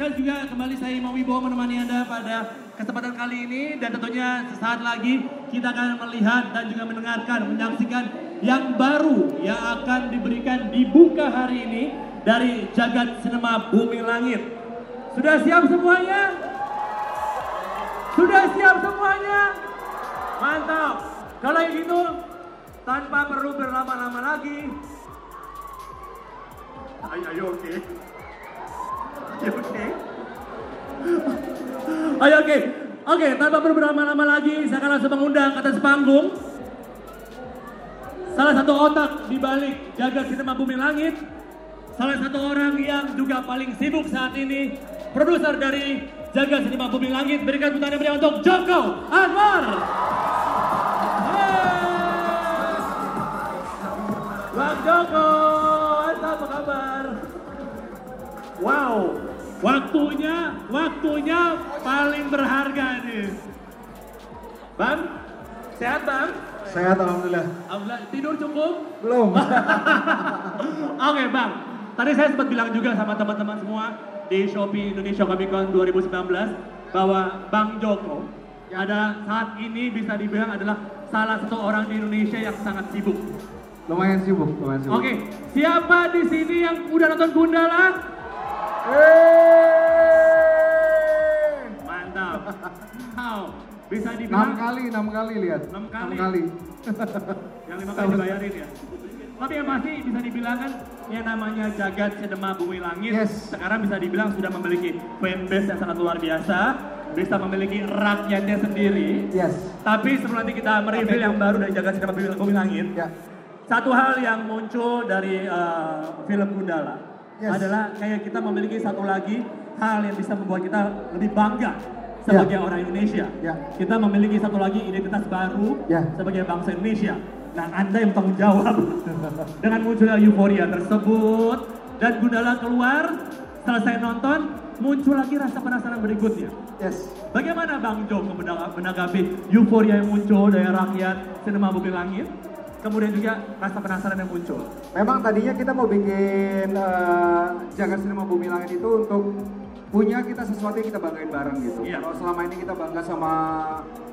sekali juga kembali saya Imam Wibowo menemani Anda pada kesempatan kali ini dan tentunya sesaat lagi kita akan melihat dan juga mendengarkan, menyaksikan yang baru yang akan diberikan dibuka hari ini dari jagat sinema Bumi Langit. Sudah siap semuanya? Sudah siap semuanya? Mantap. Kalau gitu tanpa perlu berlama-lama lagi. Ayo, ayo oke. Ayo oke. Ayo oke. Oke, tanpa berlama-lama lagi, saya akan langsung mengundang atas panggung. Salah satu otak di balik jaga sinema bumi langit. Salah satu orang yang juga paling sibuk saat ini. Produser dari jaga sinema bumi langit. Berikan tepuk tangan yang untuk Joko Anwar. Bang Joko, apa kabar? Wow, waktunya, waktunya paling berharga nih. Bang, sehat bang? Sehat alhamdulillah. Alhamdulillah, tidur cukup? Belum. Oke bang, tadi saya sempat bilang juga sama teman-teman semua di Shopee Indonesia Comic Con 2019 bahwa Bang Joko ada saat ini bisa dibilang adalah salah satu orang di Indonesia yang sangat sibuk. lumayan sibuk, lumayan sibuk. Oke, siapa di sini yang udah nonton Gundala? Yeay! Mantap. Wow, bisa Enam dibilang kali, enam kali lihat. Enam kali? kali. yang lima kali dibayarin ya. Tapi yang pasti bisa dibilang kan yang namanya jagat sinema bumi langit Yes. sekarang bisa dibilang sudah memiliki fanbase yang sangat luar biasa, bisa memiliki rakyatnya sendiri. Yes. Tapi sebelum nanti kita mereview yang baru dari jagat sinema bumi, langit, Ya. satu hal yang muncul dari uh, film Gundala Yes. adalah kayak kita memiliki satu lagi hal yang bisa membuat kita lebih bangga sebagai orang Indonesia. Ya. Kita memiliki satu lagi identitas baru Ya. sebagai bangsa Indonesia. Nah, Anda yang tanggung jawab dengan munculnya euforia tersebut dan Gundala keluar, selesai nonton, muncul lagi rasa penasaran berikutnya. Yes. Bagaimana Bang Joko menanggapi- euforia yang muncul dari rakyat sinema Bumi Langit? Kemudian juga rasa penasaran yang muncul. Memang tadinya kita mau bikin eh, Jagat Sinema Bumi Langit itu untuk punya kita sesuatu yang kita banggain bareng gitu. Iya. Kalau selama ini kita bangga sama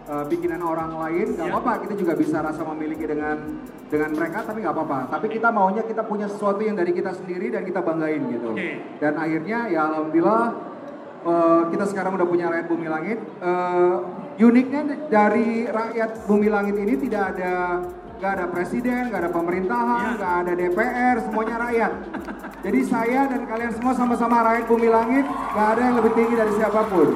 eh, bikinan orang lain, nggak Iya. apa-apa. Kita juga bisa rasa memiliki dengan dengan mereka, tapi nggak apa-apa. Tapi kita maunya kita punya sesuatu yang dari kita sendiri dan kita banggain gitu. Oke. Dan akhirnya ya alhamdulillah eh, kita sekarang udah punya rakyat Bumi Langit. Eh, uniknya dari rakyat Bumi Langit ini tidak ada nggak ada presiden, nggak ada Iya. pemerintahan, nggak ada DPR, semuanya rakyat. Jadi saya dan kalian semua sama-sama rakyat Bumi Langit, nggak ada yang lebih tinggi dari siapa pun.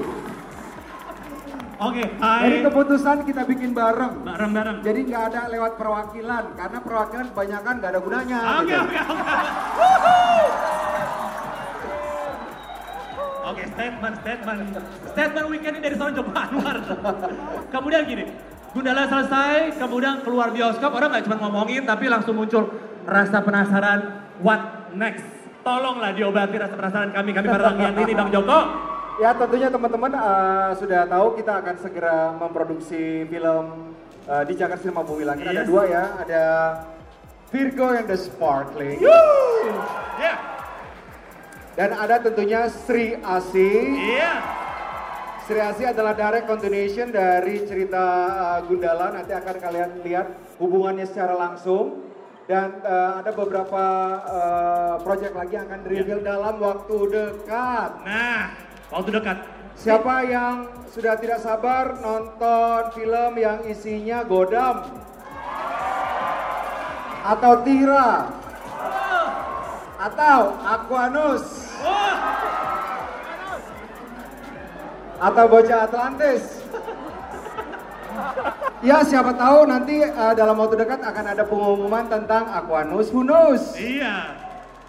Oke, Jadi hai. keputusan kita bikin bareng. Bareng-bareng. Jadi nggak ada lewat perwakilan, karena perwakilan kebanyakan nggak ada gunanya. Oke, oke, oke. Oke, statement, statement. Statement weekend ini dari seorang Joko Anwar. kemudian gini, Gundala selesai, kemudian keluar bioskop, orang nggak cuma ngomongin, tapi langsung muncul rasa penasaran, what next? Tolonglah diobati rasa penasaran kami, kami para rakyat ini, Bang Joko. Ya tentunya teman-teman eh, sudah tahu kita akan segera memproduksi film eh, di Jakarta Cinema Bumi Langit. Ada Yes. dua ya, ada Virgo and the Sparkling. Ya, Dan ada tentunya Sri Asi. iya. Sri Asi adalah direct continuation dari cerita uh, Gundala. Nanti akan kalian lihat hubungannya secara langsung. Dan uh, ada beberapa uh, project lagi yang akan reveal dalam waktu dekat. Nah, waktu dekat. Siapa yang sudah tidak sabar nonton film yang isinya Godam? Atau Tira? Atau Aquanus? Atau Bocah Atlantis? Ya siapa tahu nanti uh, dalam waktu dekat akan ada pengumuman tentang Aquanus Who knows? Iya.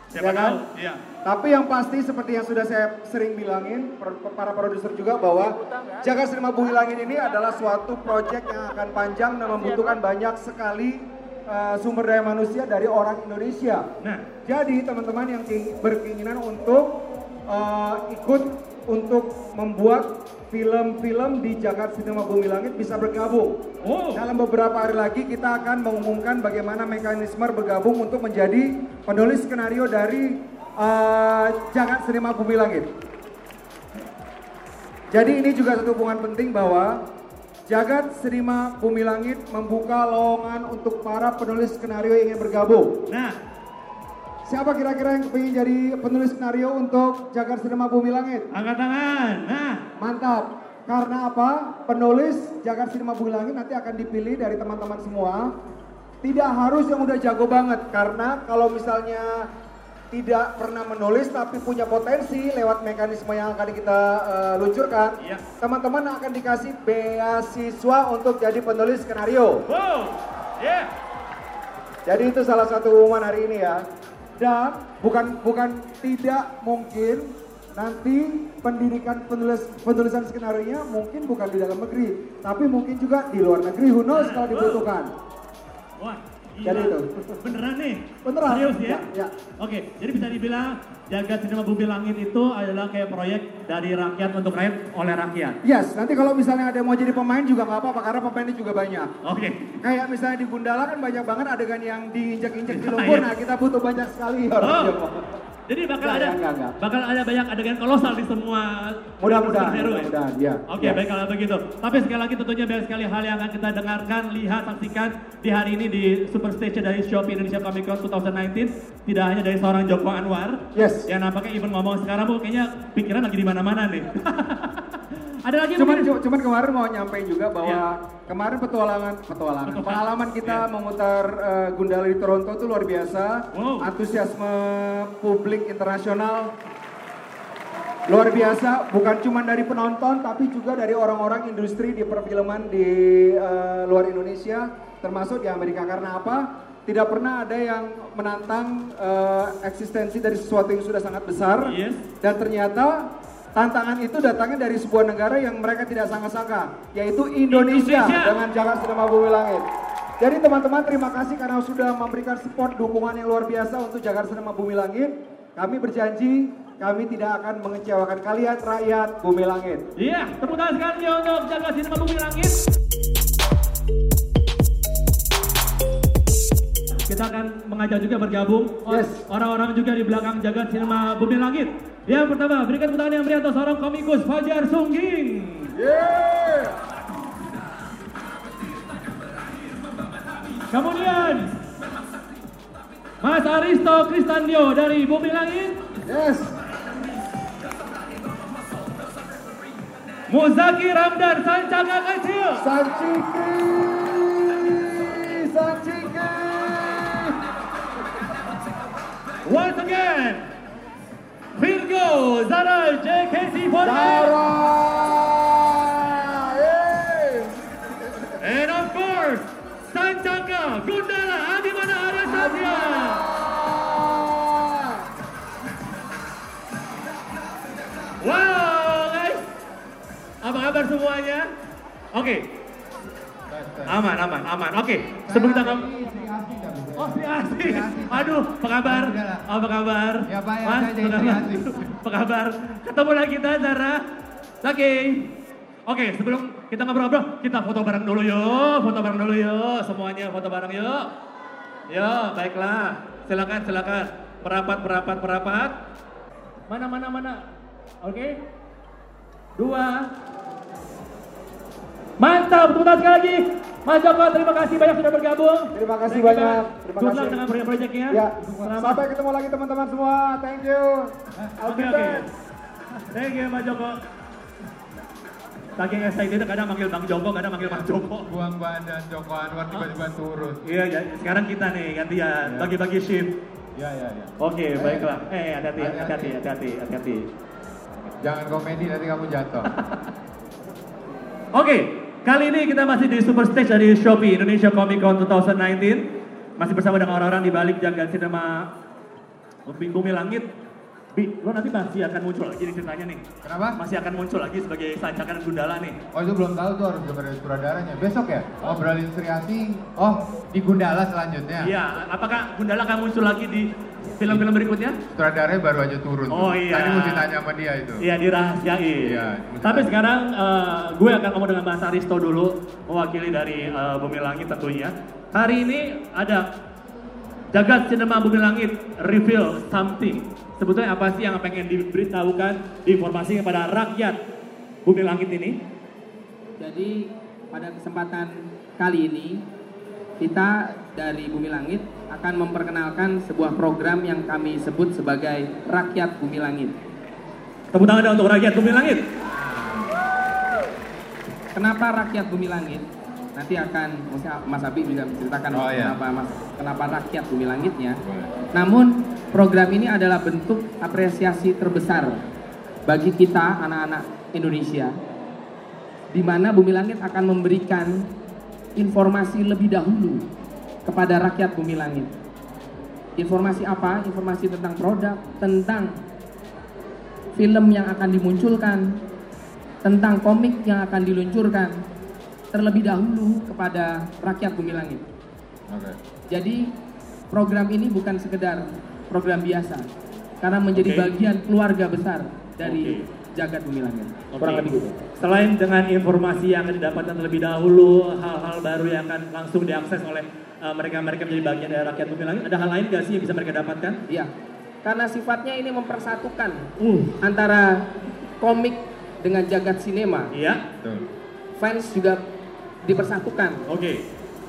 Siapa Ya kan? tahu? Iya. Tapi yang pasti seperti yang sudah saya sering bilangin para produser juga bahwa Jaga Cinema Bumi Langit ini adalah suatu proyek yang akan panjang dan membutuhkan banyak sekali uh, sumber daya manusia dari orang Indonesia. Nah, Jadi teman-teman yang ke- berkeinginan untuk uh, ikut untuk membuat film-film di Jakarta Cinema Bumi Langit bisa bergabung. Oh. Dalam beberapa hari lagi kita akan mengumumkan bagaimana mekanisme bergabung untuk menjadi penulis skenario dari uh, Jakarta Cinema Bumi Langit. Jadi ini juga satu hubungan penting bahwa Jagat Cinema Bumi Langit membuka lowongan untuk para penulis skenario yang ingin bergabung. Nah, Siapa kira-kira yang ingin jadi penulis skenario untuk Jagat Cinema Bumi Langit? angkat tangan. Nah, Mantap. Karena apa? Penulis Jakarta Cinema Bumi Langit nanti akan dipilih dari teman-teman semua. Tidak harus yang udah jago banget. Karena kalau misalnya tidak pernah menulis tapi punya potensi lewat mekanisme yang akan kita eh, luncurkan, Iya. teman-teman akan dikasih beasiswa untuk jadi penulis skenario. wow. Yeah. Jadi itu salah satu umuman hari ini ya. Dan bukan bukan tidak mungkin nanti pendidikan penulis penulisan skenario nya mungkin bukan di dalam negeri, tapi mungkin juga di luar negeri. Who knows kalau dibutuhkan. Jadi gila. itu. Beneran nih? Beneran. Serius ya? Ya, ya. Oke, jadi bisa dibilang Jagat Cinema Bumi Langit itu adalah kayak proyek dari rakyat untuk rakyat oleh rakyat. Yes, nanti kalau misalnya ada yang mau jadi pemain juga nggak apa-apa karena pemainnya juga banyak. Oke. Kayak misalnya di Gundala kan banyak banget adegan yang diinjek-injek di Iya. lumpur. Nah kita butuh banyak sekali orang Oh. Jadi bakal Enggak, ada enggak, enggak. bakal ada banyak adegan kolosal di semua Mudah-mudahan, superhero ya? mudah-mudahan, ya. Oke, Ya. baik kalau begitu. Tapi sekali lagi tentunya banyak sekali hal yang akan kita dengarkan, lihat, saksikan di hari ini di Super Stage dari Shopee Indonesia Comic Con 2019. Tidak hanya dari seorang Joko Anwar, Yes. yang nampaknya even ngomong sekarang bu, kayaknya pikiran lagi di mana-mana nih. ada lagi Cuman, mungkin? cu- cuman kemarin mau nyampein juga bahwa Iya. kemarin petualangan, petualangan, pengalaman kita Iya. memutar eh, Gundala di Toronto itu luar biasa. Wow. Antusiasme publik internasional luar biasa. Bukan cuma dari penonton, tapi juga dari orang-orang industri di perfilman di eh, luar Indonesia, termasuk di Amerika. Karena apa? Tidak pernah ada yang menantang eh, eksistensi dari sesuatu yang sudah sangat besar. Yes. Dan ternyata tantangan itu datangnya dari sebuah negara yang mereka tidak sangka-sangka, yaitu Indonesia, Indonesia. dengan Jakarta Cinema Bumi Langit. Jadi teman-teman terima kasih karena sudah memberikan support dukungan yang luar biasa untuk Jakarta Cinema Bumi Langit. Kami berjanji kami tidak akan mengecewakan kalian rakyat Bumi Langit. Iya, tepuk tangan sekali untuk jaga sinema bumi langit. Kita akan mengajak juga bergabung Yes. orang-orang juga di belakang jaga sinema bumi langit. Yang pertama, berikan tangan yang meriah untuk seorang komikus Fajar Sungging. Yeah! Kemudian Mas Aristo Kristandio dari Bumi Langit. Yes! Muzaki Ramdan Sancaka Kecil. Sanciki! Once again, Virgo Zara JKC48. Zara! Yeay! And of course, Sancaka Gundala Abimana Arya Satya. Wow, guys. Apa kabar semuanya? Oke. Aman, aman, aman. Oke. Sebelum kita Oh, si Asih. Aduh, apa kabar? Apa kabar? Ya, Pak, ya, Mas, saya jadi apa Sri kabar? Asih. Apa kabar? Ketemu lagi kita, Zara. Oke. Oke, sebelum kita ngobrol-ngobrol, kita foto bareng dulu yuk. Foto bareng dulu yuk. Semuanya foto bareng yuk. Yuk, baiklah. Silakan, silakan. Perapat, perapat, perapat. Mana, mana, mana. Oke. Dua. Mantap, tepuk tangan sekali lagi. Mas Joko, terima kasih banyak sudah bergabung. Terima kasih Dan kita banyak. Terima good kasih. dengan proyek-proyeknya. Ya, Selamat. sampai ketemu lagi teman-teman semua. Thank you. I'll Oke, oke. back. Thank you, Mas Joko. Saking excited kadang manggil Bang Joko, kadang manggil Mas Joko. Buang badan Joko Anwar tiba-tiba turun. Iya, ya, sekarang kita nih gantian, Iya. bagi-bagi shift. Ya ya ya. Oke, Eh, baiklah. Eh, hati-hati, hati-hati. hati-hati, hati-hati, hati-hati. Jangan komedi nanti kamu jatuh. Oke, kali ini kita masih di Super Stage dari Shopee Indonesia Comic Con 2019. Masih bersama dengan orang-orang di balik jagat sinema Bumi Bumi Langit. Bi, lo nanti masih akan muncul lagi di ceritanya nih. Kenapa? Masih akan muncul lagi sebagai sancakan Gundala nih. Oh itu belum tahu tuh harus dengar dari sutradaranya. Besok ya? Ngobrolin Sri Asih. Oh di Gundala selanjutnya. Iya, apakah Gundala akan muncul lagi di film-film berikutnya? Sutradaranya baru aja turun. tuh. Oh, iya. Tadi mesti tanya sama dia itu. Iya dirahasiain. Iya, Tapi sekarang eh, gue akan ngomong dengan Mas Aristo dulu, mewakili dari eh, Bumi Langit tentunya. Hari ini ada Jagat Cinema Bumi Langit reveal something. Sebetulnya apa sih yang pengen diberitahukan, diinformasikan kepada rakyat Bumi Langit ini? Jadi pada kesempatan kali ini kita dari Bumi Langit akan memperkenalkan sebuah program yang kami sebut sebagai Rakyat Bumi Langit. Tepuk tangan untuk rakyat Bumi Langit. Kenapa Rakyat Bumi Langit? Nanti akan maksudnya Mas Abi juga menceritakan Oh, iya. kenapa Mas kenapa Rakyat Bumi Langitnya. Boleh. Namun program ini adalah bentuk apresiasi terbesar bagi kita anak-anak Indonesia di mana Bumi Langit akan memberikan informasi lebih dahulu kepada rakyat Bumi Langit. Informasi apa? Informasi tentang produk, tentang film yang akan dimunculkan, tentang komik yang akan diluncurkan terlebih dahulu kepada rakyat Bumi Langit. Oke. Jadi program ini bukan sekedar program biasa karena menjadi Oke. bagian keluarga besar dari Oke. Jagat bumi langit. Oke. Kurang lebih gitu. Selain dengan informasi yang akan didapatkan terlebih dahulu, hal-hal baru yang akan langsung diakses oleh uh, mereka-mereka menjadi bagian dari rakyat bumi langit, ada hal lain gak sih yang bisa mereka dapatkan? Iya. Karena sifatnya ini mempersatukan Uh, antara komik dengan jagat sinema. iya, Tuh. Fans juga dipersatukan. oke,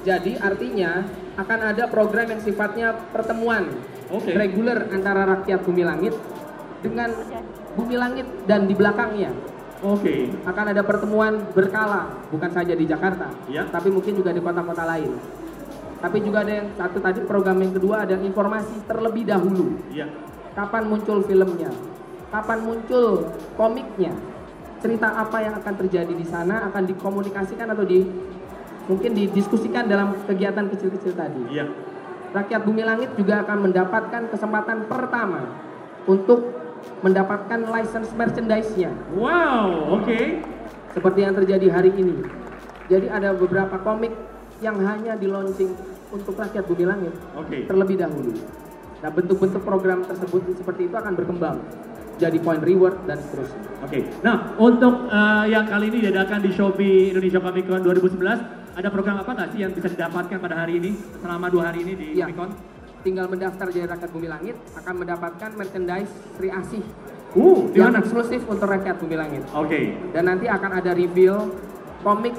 Jadi artinya akan ada program yang sifatnya pertemuan Oke. reguler antara rakyat bumi langit dengan bumi langit dan di belakangnya. oke, akan ada pertemuan berkala, bukan saja di Jakarta, Ya. tapi mungkin juga di kota-kota lain. Tapi juga ada yang satu tadi program yang kedua ada informasi terlebih dahulu. iya, Kapan muncul filmnya? Kapan muncul komiknya? Cerita apa yang akan terjadi di sana akan dikomunikasikan atau di mungkin didiskusikan dalam kegiatan kecil-kecil tadi. iya, Rakyat Bumi Langit juga akan mendapatkan kesempatan pertama untuk mendapatkan license merchandise-nya wow, oke, seperti yang terjadi hari ini. Jadi ada beberapa komik yang hanya di launching untuk rakyat bumi langit oke, terlebih dahulu. Nah bentuk-bentuk program tersebut seperti itu akan berkembang jadi point reward dan seterusnya. oke. Nah, untuk uh, yang kali ini diadakan di Shopee Indonesia Comic Con 2011, ada program apa nggak sih yang bisa didapatkan pada hari ini, selama dua hari ini di. Comic Con? Tinggal mendaftar jadi rakyat bumi langit akan mendapatkan merchandise Sri Asih Uh, yang eksklusif untuk rakyat bumi langit. Oke, Dan nanti akan ada reveal komik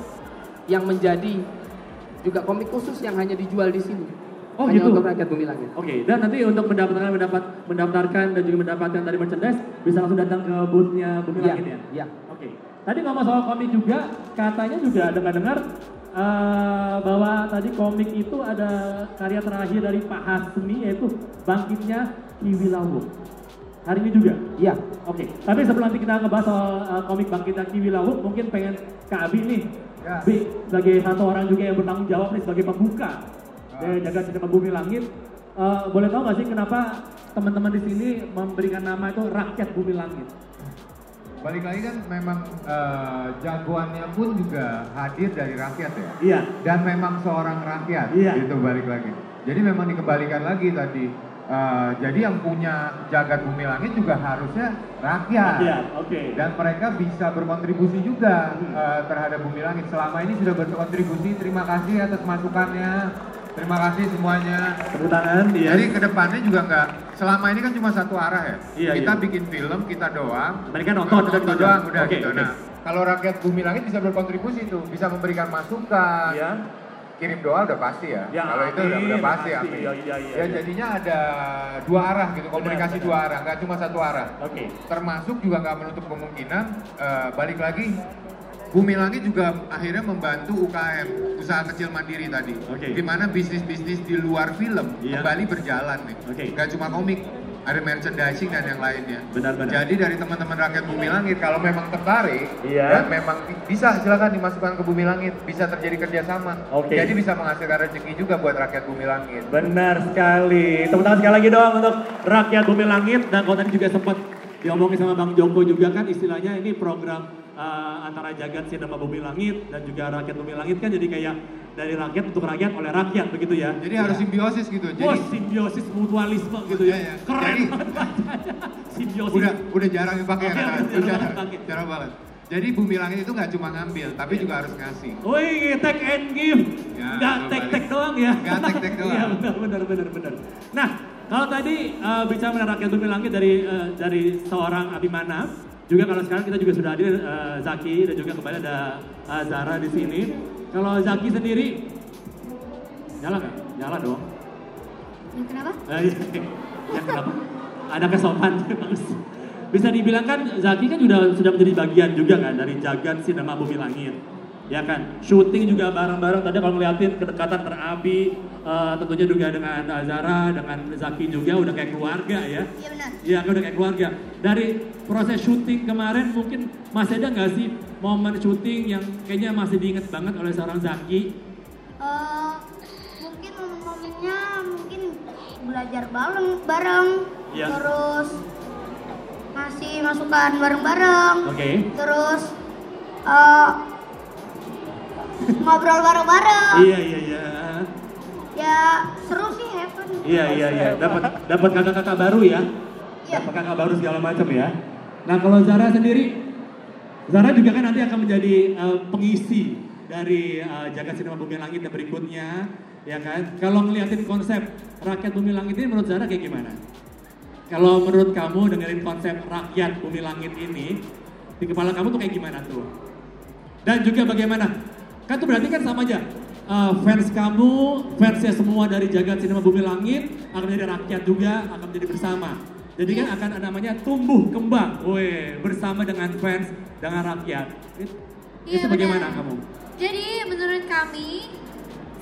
yang menjadi juga komik khusus yang hanya dijual di sini. Oh, hanya gitu? untuk rakyat bumi langit. Oke, dan nanti untuk mendapatkan mendapat mendaftarkan dan juga mendapatkan tadi merchandise bisa langsung datang ke boothnya Bumi Iya, Langit ya. iya. Oke. Tadi ngomong soal komik juga, katanya juga dengar-dengar eh, bahwa tadi komik itu ada karya terakhir dari Pak Hasmi yaitu Bangkitnya Kiwi Lawu. Hari ini juga. Iya. Oke, tapi sebelum nanti kita ngebahas soal eh, komik Bangkitnya Kiwi Lawu, mungkin pengen Kak Abi nih, Ya. Bi, sebagai satu orang juga yang bertanggung jawab nih sebagai pembuka dari jaga cinema bumi langit, eh, boleh tahu nggak sih kenapa teman-teman di sini memberikan nama itu rakyat bumi langit? Balik lagi kan memang eh, jagoannya pun juga hadir dari rakyat ya. Iya, Dan memang seorang rakyat Iya. gitu balik lagi. Jadi memang dikembalikan lagi tadi. Eh, jadi yang punya jagat bumi langit juga harusnya rakyat. rakyat. Oke. Dan mereka bisa berkontribusi juga eh, terhadap bumi langit. Selama ini sudah berkontribusi. Terima kasih atas masukannya. Terima kasih semuanya. Tepuk tangan, iya. Jadi ke depannya juga nggak. Selama ini kan cuma satu arah ya. Iya, kita iya. bikin film kita doang. Mereka nonton, gitu aja. doang, udah Oke, gitu. oke. Nah, kalau rakyat bumi langit bisa berkontribusi tuh, bisa memberikan masukan. Iya. Kirim doa udah pasti ya. Ya, kalau itu udah, udah pasti, pasti. amin. Iya, iya, iya, ya iya. jadinya ada dua arah gitu, komunikasi benar. dua arah, nggak cuma satu arah. Oke. Termasuk juga nggak menutup kemungkinan eh, balik lagi Bumi Langit juga akhirnya membantu UKM, usaha kecil mandiri tadi. Oke. Gimana bisnis-bisnis di luar film Iya. kembali berjalan nih. Oke. Nggak cuma komik, ada merchandising dan yang lainnya. Benar-benar. Jadi dari teman-teman rakyat Bumi Langit, kalau memang tertarik, Iya. dan memang bisa silakan dimasukkan ke Bumi Langit, bisa terjadi kerjasama. Oke. Jadi bisa menghasilkan rezeki juga buat rakyat Bumi Langit. Benar sekali. Tepuk tangan sekali lagi dong untuk rakyat bumi langit dan kalau tadi juga sempat diomongin sama Bang Joko juga kan istilahnya ini program eh, antara jagat sinema bumi langit dan juga rakyat bumi langit kan jadi kayak dari rakyat untuk rakyat oleh rakyat begitu ya. Jadi harus simbiosis gitu. Jadi Wah, simbiosis mutualisme gitu ya. Iya, iya. Keren Jadi-. Simbiosis. udah udah jarang dipakai Oke, kan? jarang jarang, dipakai. jarang banget. Jadi bumi langit itu nggak cuma ngambil, tapi juga harus ngasih. Wih, take and give. Ya, Nggak take take doang ya. Nggak take-take doang. Iya, benar benar benar benar. Nah, kalau tadi eh, bicara mengenai rakyat bumi langit dari eh, dari seorang Abimana, juga kalau sekarang kita juga sudah hadir eh, Zaki dan juga kembali ada eh, Zara di sini. Kalau Zaki sendiri nyala nggak? Nyala dong. Yang kenapa? Eh, ya kenapa? Ada kesopan. Bisa dibilang kan Zaki kan sudah sudah menjadi bagian juga kan dari jagat sinema bumi langit. Ya kan, syuting juga bareng-bareng tadi kalau ngeliatin kedekatan terabi eh, tentunya juga dengan Zara, dengan Zaki juga udah kayak keluarga ya. Iya benar. Iya udah kayak keluarga. Dari proses syuting kemarin mungkin masih ada nggak sih momen syuting yang kayaknya masih diinget banget oleh seorang Zaki? Eh, mungkin momen-momennya mungkin belajar bareng, bareng, Iya. terus ngasih masukan bareng-bareng, Oke. terus eh, ngobrol bareng-bareng. Iya iya iya. Ya seru sih happen. Iya iya iya, dapat dapat kakak-kakak baru ya. Iya. Dapat kakak baru segala macam ya. Nah kalau Zara sendiri, Zara juga kan nanti akan menjadi eh, pengisi dari eh, Jagat Sinema Bumi Langit yang berikutnya, ya kan? Kalau ngeliatin konsep rakyat Bumi Langit ini menurut Zara kayak gimana? Kalau menurut kamu dengerin konsep rakyat Bumi Langit ini, di kepala kamu tuh kayak gimana tuh? Dan juga bagaimana? Kan itu berarti kan sama aja. Eh, fans kamu, fansnya semua dari jagat sinema bumi langit akan menjadi rakyat juga, akan menjadi bersama. Jadi kan akan ada namanya tumbuh kembang, weh, bersama dengan fans, dengan rakyat. Iya, itu bagaimana benar. kamu? Jadi menurut kami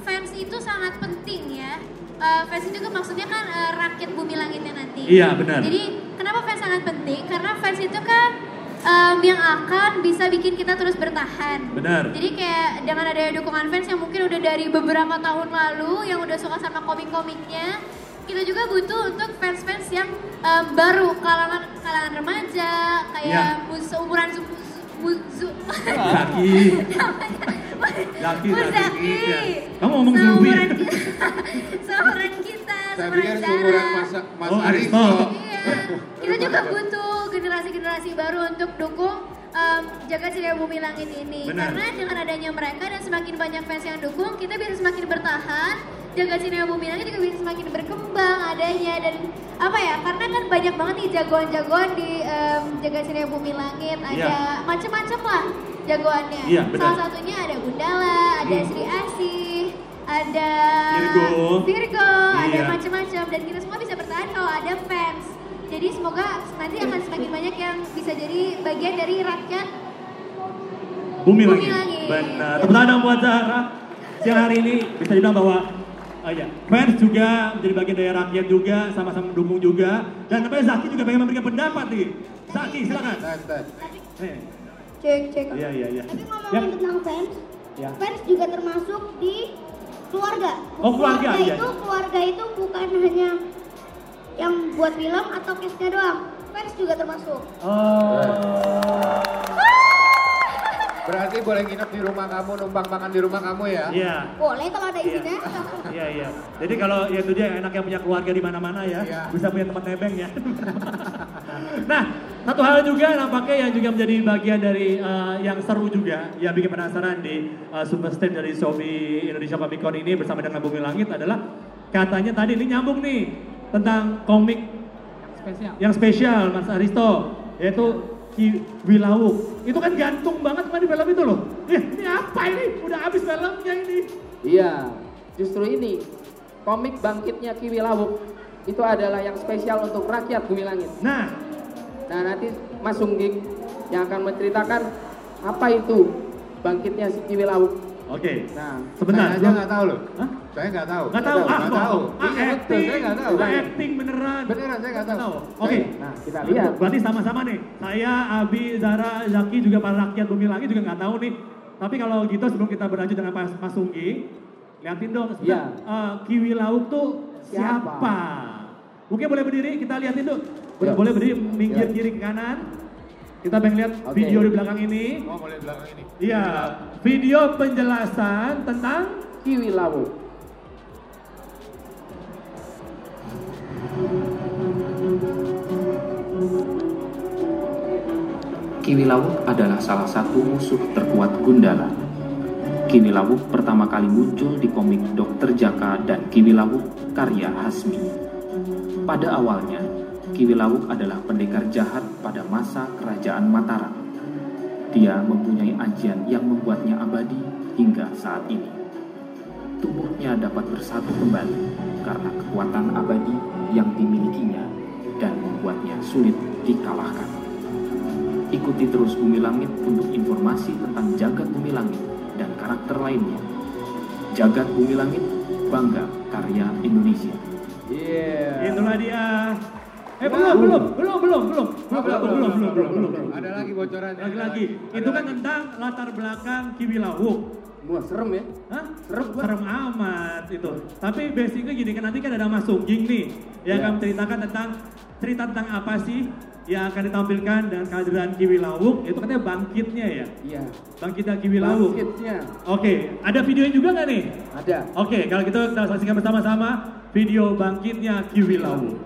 fans itu sangat penting ya. Eh, fans itu kan maksudnya kan eh, rakyat bumi langitnya nanti. Iya, benar. Jadi kenapa fans sangat penting? Karena fans itu kan em, yang akan bisa bikin kita terus bertahan. Benar. Jadi kayak dengan adanya dukungan fans yang mungkin udah dari beberapa tahun lalu yang udah suka sama komik-komiknya, kita juga butuh untuk fans-fans yang em, baru kalangan kalangan remaja kayak mus- seumuran zu, zu- zu- Zaki. Zaki. Zaki. Kamu ngomong Zubi. Seumuran kita, seumuran Zara. seumuran Mas, Mas Oh, Aristo. Kita juga butuh generasi-generasi baru untuk dukung um, jaga Sinema Bumi Langit ini. Benar. Karena dengan adanya mereka dan semakin banyak fans yang dukung, kita bisa semakin bertahan. Jaga Sinema Bumi Langit juga bisa semakin berkembang adanya dan apa ya? Karena kan banyak banget nih jagoan-jagoan di um, Jaga Sinema Bumi Langit. Ada Iya. macam-macam lah jagoannya. Benar. Salah satunya ada Gundala, ada Hmm. Sri Asih, ada Virgo. Virgo, ada Iya. macam-macam dan kita semua bisa bertahan kalau ada fans. Jadi semoga nanti akan semakin banyak yang bisa jadi bagian dari rakyat. Bumi, Bumi langit. langit. Benar. Tepuk tangan buat Zahra. Siang hari ini bisa dibilang bahwa oh ya, fans juga menjadi bagian dari rakyat juga, sama-sama mendukung juga. Dan namanya Zaki juga pengen memberikan pendapat nih. Zaki, silakan. Tes, tes. Nih. Cek cek. Iya, iya, iya. Tapi ngomongin Yap. tentang fans, Ya. fans juga termasuk di keluarga. Oh, keluarga, iya. itu keluarga itu bukan hanya yang buat film atau case-nya doang. Fans juga termasuk. Oh. Berarti boleh nginep di rumah kamu, numpang makan di rumah kamu ya? Iya. Boleh kalau ada izinnya. Iya iya. Jadi kalau ya itu dia enak yang punya keluarga di mana-mana ya, Iya. bisa punya tempat nebeng ya. nah, satu hal juga nampaknya yang juga menjadi bagian dari eh, yang seru juga, yang bikin penasaran di uh, super stage dari Shopee Indonesia Comic Con ini bersama dengan Bumi Langit adalah katanya tadi ini nyambung nih tentang komik Spesial. yang spesial Mas Aristo yaitu Ki Wilawuk. Itu kan gantung banget kan di film itu loh. Eh, ini apa ini? Udah habis filmnya ini. Iya, justru ini komik bangkitnya Kiwi Lawuk itu adalah yang spesial untuk rakyat Bumi Langit. Nah, Nah nanti Mas Sungging yang akan menceritakan apa itu bangkitnya si Kiwi Lawuk. oke. Nah, Sebentar, Saya aja nggak tahu loh. Hah? Saya nggak tahu. Nggak tahu, ah, Nggak tahu. bohong. Ah, Iya acting, saya nggak tahu. Ah, acting beneran. Beneran, saya nggak tahu. Oke, nah kita lihat. berarti sama-sama nih. Saya, Abi, Zara, Zaki juga para rakyat bumi langit juga nggak tahu nih. Tapi kalau gitu sebelum kita berlanjut dengan Mas, Mas Sunggi, liatin dong sebentar. Iya. eh, Kiwi Lauk tuh siapa? Siapa? Mungkin boleh berdiri, kita liatin tuh. Boleh, Yuk. boleh berdiri, minggir Yuk. kiri ke kanan. Kita pengen lihat Oke. video di belakang ini. Oh, boleh belakang ini. Iya, video penjelasan tentang Kiwi lawu. Kiwi Lawuk adalah salah satu musuh terkuat Gundala. Kiwi Lawuk pertama kali muncul di komik Dokter Jaka dan Kiwi Lawuk karya Hasmi. Pada awalnya, Kiwi Lawuk adalah pendekar jahat pada masa kerajaan Mataram. Dia mempunyai ajian yang membuatnya abadi hingga saat ini. Tubuhnya dapat bersatu kembali karena kekuatan abadi yang dimilikinya dan membuatnya sulit dikalahkan. Ikuti terus Bumi Langit untuk informasi tentang jagat Bumi Langit dan karakter lainnya. Jagat Bumi Langit, bangga karya Indonesia. Iya. itulah dia. Eh belum, belum, belum, belum, belum, belum, belum, belum, belum, belum, belum, belum. Ada lagi bocoran. Lagi lagi, itu kan tentang latar belakang Kiwi Lawuk. Wah serem ya. Hah? Serem banget. Serem amat itu. Tapi basically gini kan nanti kan ada Mas Sungging nih yang Iya. akan menceritakan tentang cerita tentang apa sih yang akan ditampilkan dan kehadiran Kiwi Lawuk itu katanya bangkitnya ya. Iya. Bangkitnya Kiwi Lawuk. Bangkitnya. Oke, ada videonya juga nggak nih? Ada. Oke, kalau gitu kita saksikan bersama-sama video bangkitnya Kiwi Lawuk.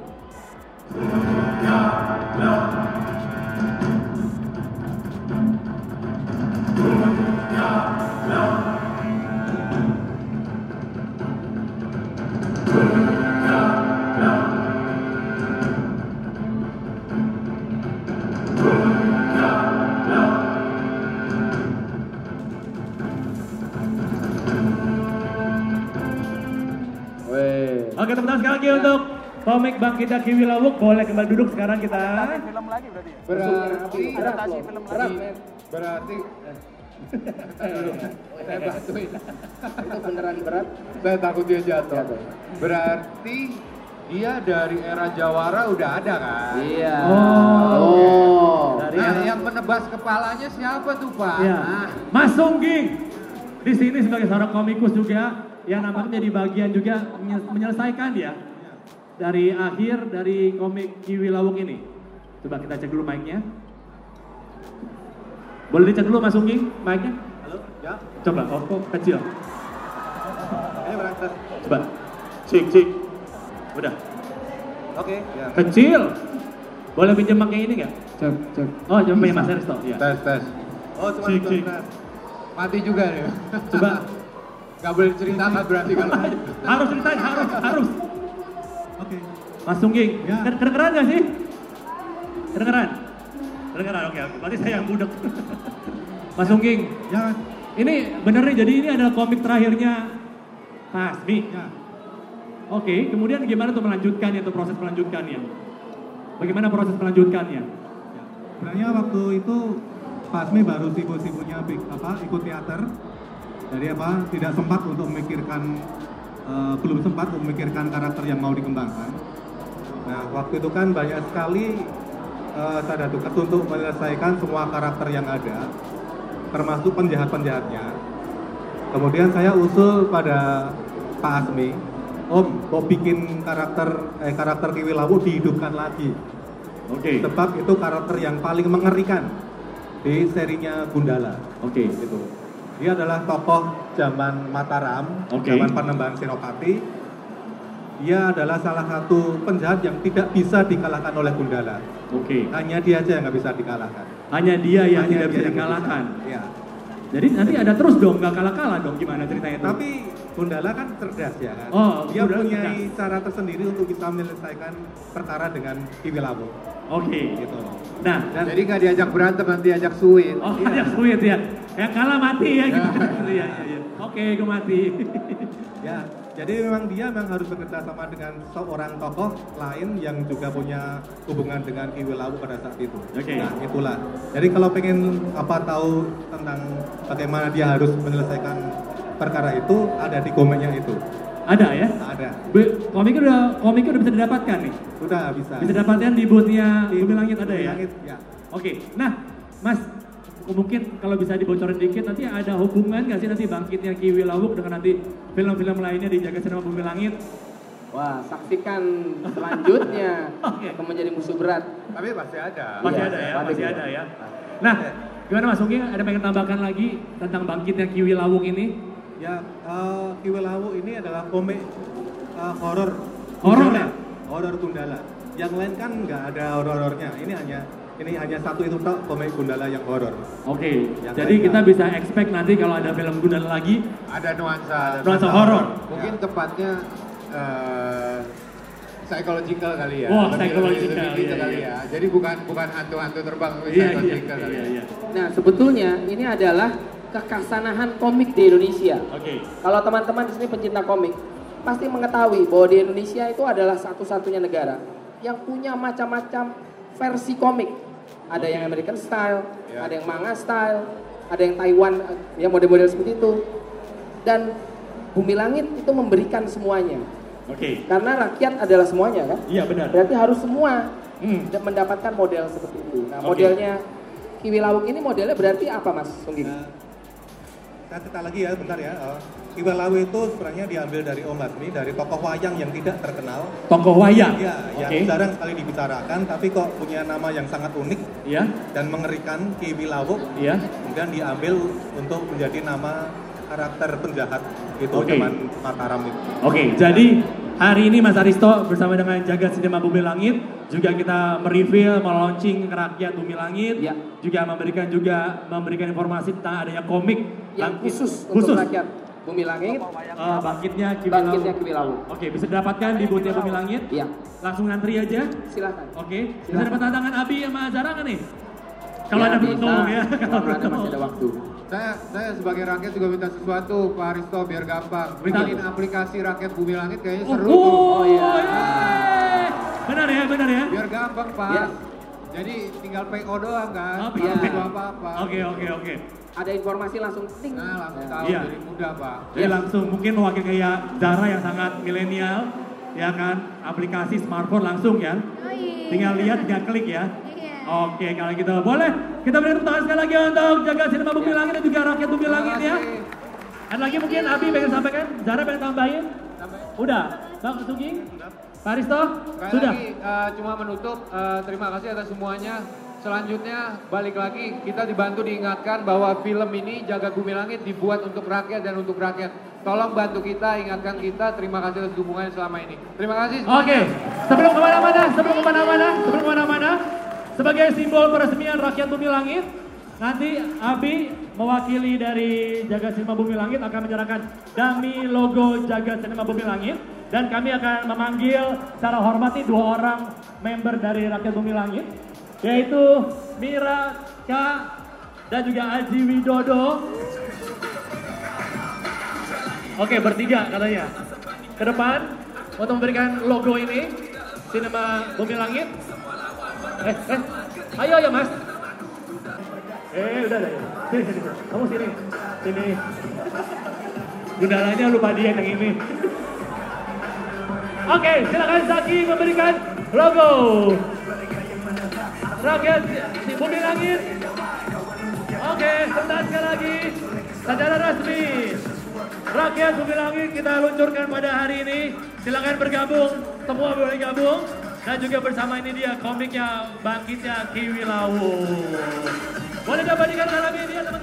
Weh. Oke, tepuk tangan sekali lagi untuk komik bangkitnya Kiwi Lawuk. Boleh kembali duduk sekarang kita. Berarti Adaptasi film lagi. berarti saya bantuin. Itu beneran berat. Saya takut dia jatuh. Berarti dia dari era Jawara udah ada kan? Iya. Oh. Oh. Dari Nah, era- yang menebas kepalanya siapa tuh Pak? Ya. Nah, Mas Sungging di sini sebagai seorang komikus juga yang nampaknya jadi bagian juga menye- menyelesaikan ya dari akhir dari komik Kiwi Lawuk ini. Coba kita cek dulu mic-nya. Boleh dicek dulu Mas Sungging mic-nya? Halo, ya. Coba, oh kok kecil. Ini berangkat. Coba, cek cek. Udah, Oke, ya. kecil. Boleh pinjam mic yang ini nggak? Cek cek. Oh, cuma punya Mas Eristo. Ya. tes tes. Oh, cuma Cik, cik. Mati juga nih. Coba, Gak boleh diceritakan berarti kalau harus ceritain, harus, harus. Oke. Mas Sungging, Ken- kedengeran nggak sih? Kedengeran? Kedengeran, oke. oke. Berarti saya yang budek. Mas Sungging, Ya, ini bener nih, jadi ini adalah komik terakhirnya Asmi. ya. Oke, kemudian gimana tuh melanjutkannya, tuh proses melanjutkannya? Bagaimana proses melanjutkannya? ya. Sebenarnya waktu itu Pak Asmi baru sibuk-sibuknya apa ikut teater. Jadi apa tidak sempat untuk memikirkan eh, belum sempat untuk memikirkan karakter yang mau dikembangkan. Nah waktu itu kan banyak sekali eh, saya tugas untuk menyelesaikan semua karakter yang ada, termasuk penjahat-penjahatnya. Kemudian saya usul pada Pak Asmi, Om, mau bikin karakter eh, karakter Kiwi Lawu dihidupkan lagi. Oke, Sebab itu karakter yang paling mengerikan di serinya Gundala. oke. Gitu. Dia adalah tokoh zaman Mataram, Oke. zaman Panembahan Senopati. Dia adalah salah satu penjahat yang tidak bisa dikalahkan oleh Gundala. Oke. Hanya dia aja yang nggak bisa dikalahkan. Hanya dia yang Hanya tidak dia bisa dikalahkan. bisa. Iya. Jadi nanti ada terus dong, nggak kalah-kalah dong gimana ceritanya itu? Tapi Gundala kan cerdas ya kan. Oh, dia punya cara tersendiri untuk bisa menyelesaikan perkara dengan Kiwi Lawu. Oke. Gitu. Nah, Dan Jadi nggak diajak berantem nanti diajak suit. Oh, ada sweet ya. Yang kalah mati ya gitu. Iya, iya, iya. Oke, gue mati. Ya, jadi memang dia memang harus bekerja sama dengan seorang tokoh lain yang juga punya hubungan dengan Kiwi Lawu pada saat itu. Oke. Nah, itulah. Jadi kalau pengen apa tahu tentang bagaimana dia harus menyelesaikan perkara itu ada di komiknya itu. Ada ya? Ada. Be- komiknya udah komiknya udah bisa didapatkan nih. Sudah bisa. Bisa didapatkan di boothnya Di Bumi Langit ada Bumi ya? Langit, ya. Oke. Nah, Mas mungkin kalau bisa dibocorin dikit nanti ada hubungan nggak sih nanti bangkitnya Kiwi Lawuk dengan nanti film-film lainnya di Jaga Cinema Bumi Langit? Wah, saksikan selanjutnya Oke. akan menjadi musuh berat. Tapi pasti ada. Masih Iya, ada ya, pasti masih ada ya. Nah, gimana Mas Unggi? Ada pengen tambahkan lagi tentang bangkitnya Kiwi Lawung ini? Ya, uh, Kiwi Lawu ini adalah komik uh, horor. Horor ya? Horor Gundala. Yang lain kan nggak ada horor-horornya. Ini hanya ini hanya satu itu tok komik Gundala yang horor. Oke, Yang jadi kita bisa expect nanti kalau ada film Gundala lagi, Ada nuansa. Ada Nuansa horor. Mungkin tepatnya eh, psychological kali ya. Wah, Lebih- psychological, lebih gitu iya, kali iya. ya. Jadi bukan bukan hantu-hantu terbang, tapi iya iya kali iya ya. iya. Nah, sebetulnya ini adalah kekasanahan komik di Indonesia. Oke, Kalau teman-teman di sini pencinta komik, pasti mengetahui bahwa di Indonesia itu adalah satu-satunya negara yang punya macam-macam versi komik. Ada yang American style, Ya. ada yang manga style, ada yang Taiwan, ya model-model seperti itu. Dan Bumi Langit itu memberikan semuanya. oke, Karena rakyat adalah semuanya kan? iya benar. Berarti harus semua Hmm. mendapatkan model seperti itu. Nah, Oke. modelnya Kiwi Lawung ini modelnya berarti apa Mas Sunggi? Nah, saya cerita lagi ya, bentar ya. Uh, Kiwi Lawu itu sebenarnya diambil dari Om Lasmi, dari tokoh wayang yang tidak terkenal. Tokoh wayang. Ya, yang Oke. jarang sekali dibicarakan, tapi kok punya nama yang sangat unik Iya, dan mengerikan Kiwi Lawu. iya. Kemudian diambil untuk menjadi nama karakter penjahat itu Oke. zaman Mataram itu. Oke, jadi hari ini Mas Aristo bersama dengan Jagat Sinema Bumi Langit juga kita mereview, melaunching rakyat Bumi Langit, Ya. juga memberikan juga memberikan informasi tentang adanya komik Yang bangkit- khusus, khusus untuk rakyat Bumi Langit, eh, bangkitnya Kiwi bangkitnya Lawung. Oke, bisa didapatkan di boothnya Bumi Langit. Iya, Langsung ngantri aja. silakan. Oke, bisa Silakan. dapat tantangan Abi sama Zara kan nih? Kalau Ya, ada bisa. beruntung ya. Kalau ada masih ada waktu. Saya saya sebagai rakyat juga minta sesuatu Pak Aristo biar gampang. Bikinin aplikasi rakyat bumi langit kayaknya Oh, seru tuh. oh, iya. yeay. Benar ya, benar ya. Biar gampang Pak. Ya. Jadi tinggal PO doang kan. Oh, iya. apa-apa. Oke, oke, oke. Ada informasi langsung ting. Nah langsung Ya. tahu Iya. jadi mudah Pak. Jadi langsung mungkin mewakili kayak Zara yang sangat milenial, ya kan, aplikasi smartphone langsung ya. Oh iya. Tinggal lihat, tinggal klik ya. Iya. Oke, kalau gitu boleh kita beri tepuk tangan sekali lagi untuk jaga sinema Bumi Langit dan juga rakyat Bumi Langit ya. Ada lagi mungkin Abi pengen sampaikan, Zara pengen tambahin? Udah, Bang Sugi? Pak Aristo? Sekali Sudah? lagi eh, cuma menutup eh, terima kasih atas semuanya. Selanjutnya balik lagi kita dibantu diingatkan bahwa film ini Jaga Bumi Langit dibuat untuk rakyat dan untuk rakyat. Tolong bantu kita, ingatkan kita. Terima kasih atas dukungannya selama ini. Terima kasih. semuanya. Oke, sebelum ke mana-mana, sebelum ke mana-mana, sebelum ke mana-mana, sebagai simbol peresmian rakyat Bumi Langit, nanti Abi mewakili dari Jaga Sinema Bumi Langit akan menyerahkan dami logo Jaga Sinema Bumi Langit dan kami akan memanggil secara hormati dua orang member dari rakyat Bumi Langit yaitu Mira Kak dan juga Aji Widodo. Oke, bertiga katanya. Ke depan untuk memberikan logo ini Sinema Bumi Langit. Eh, eh, ayo ya mas. Eh, udah, sini. Kamu sini. Sini. Gundalanya lupa dia yang ini. Oke, silakan Zaki memberikan logo. Rakyat di Bumi Langit. Oke, sebentar sekali lagi. Secara resmi. Rakyat Bumi Langit kita luncurkan pada hari ini. Silakan bergabung, semua boleh gabung. Dan juga bersama ini dia komiknya Bangkitnya Kiwi Lawu. Boleh dapat dikatakan lagi dia semuanya.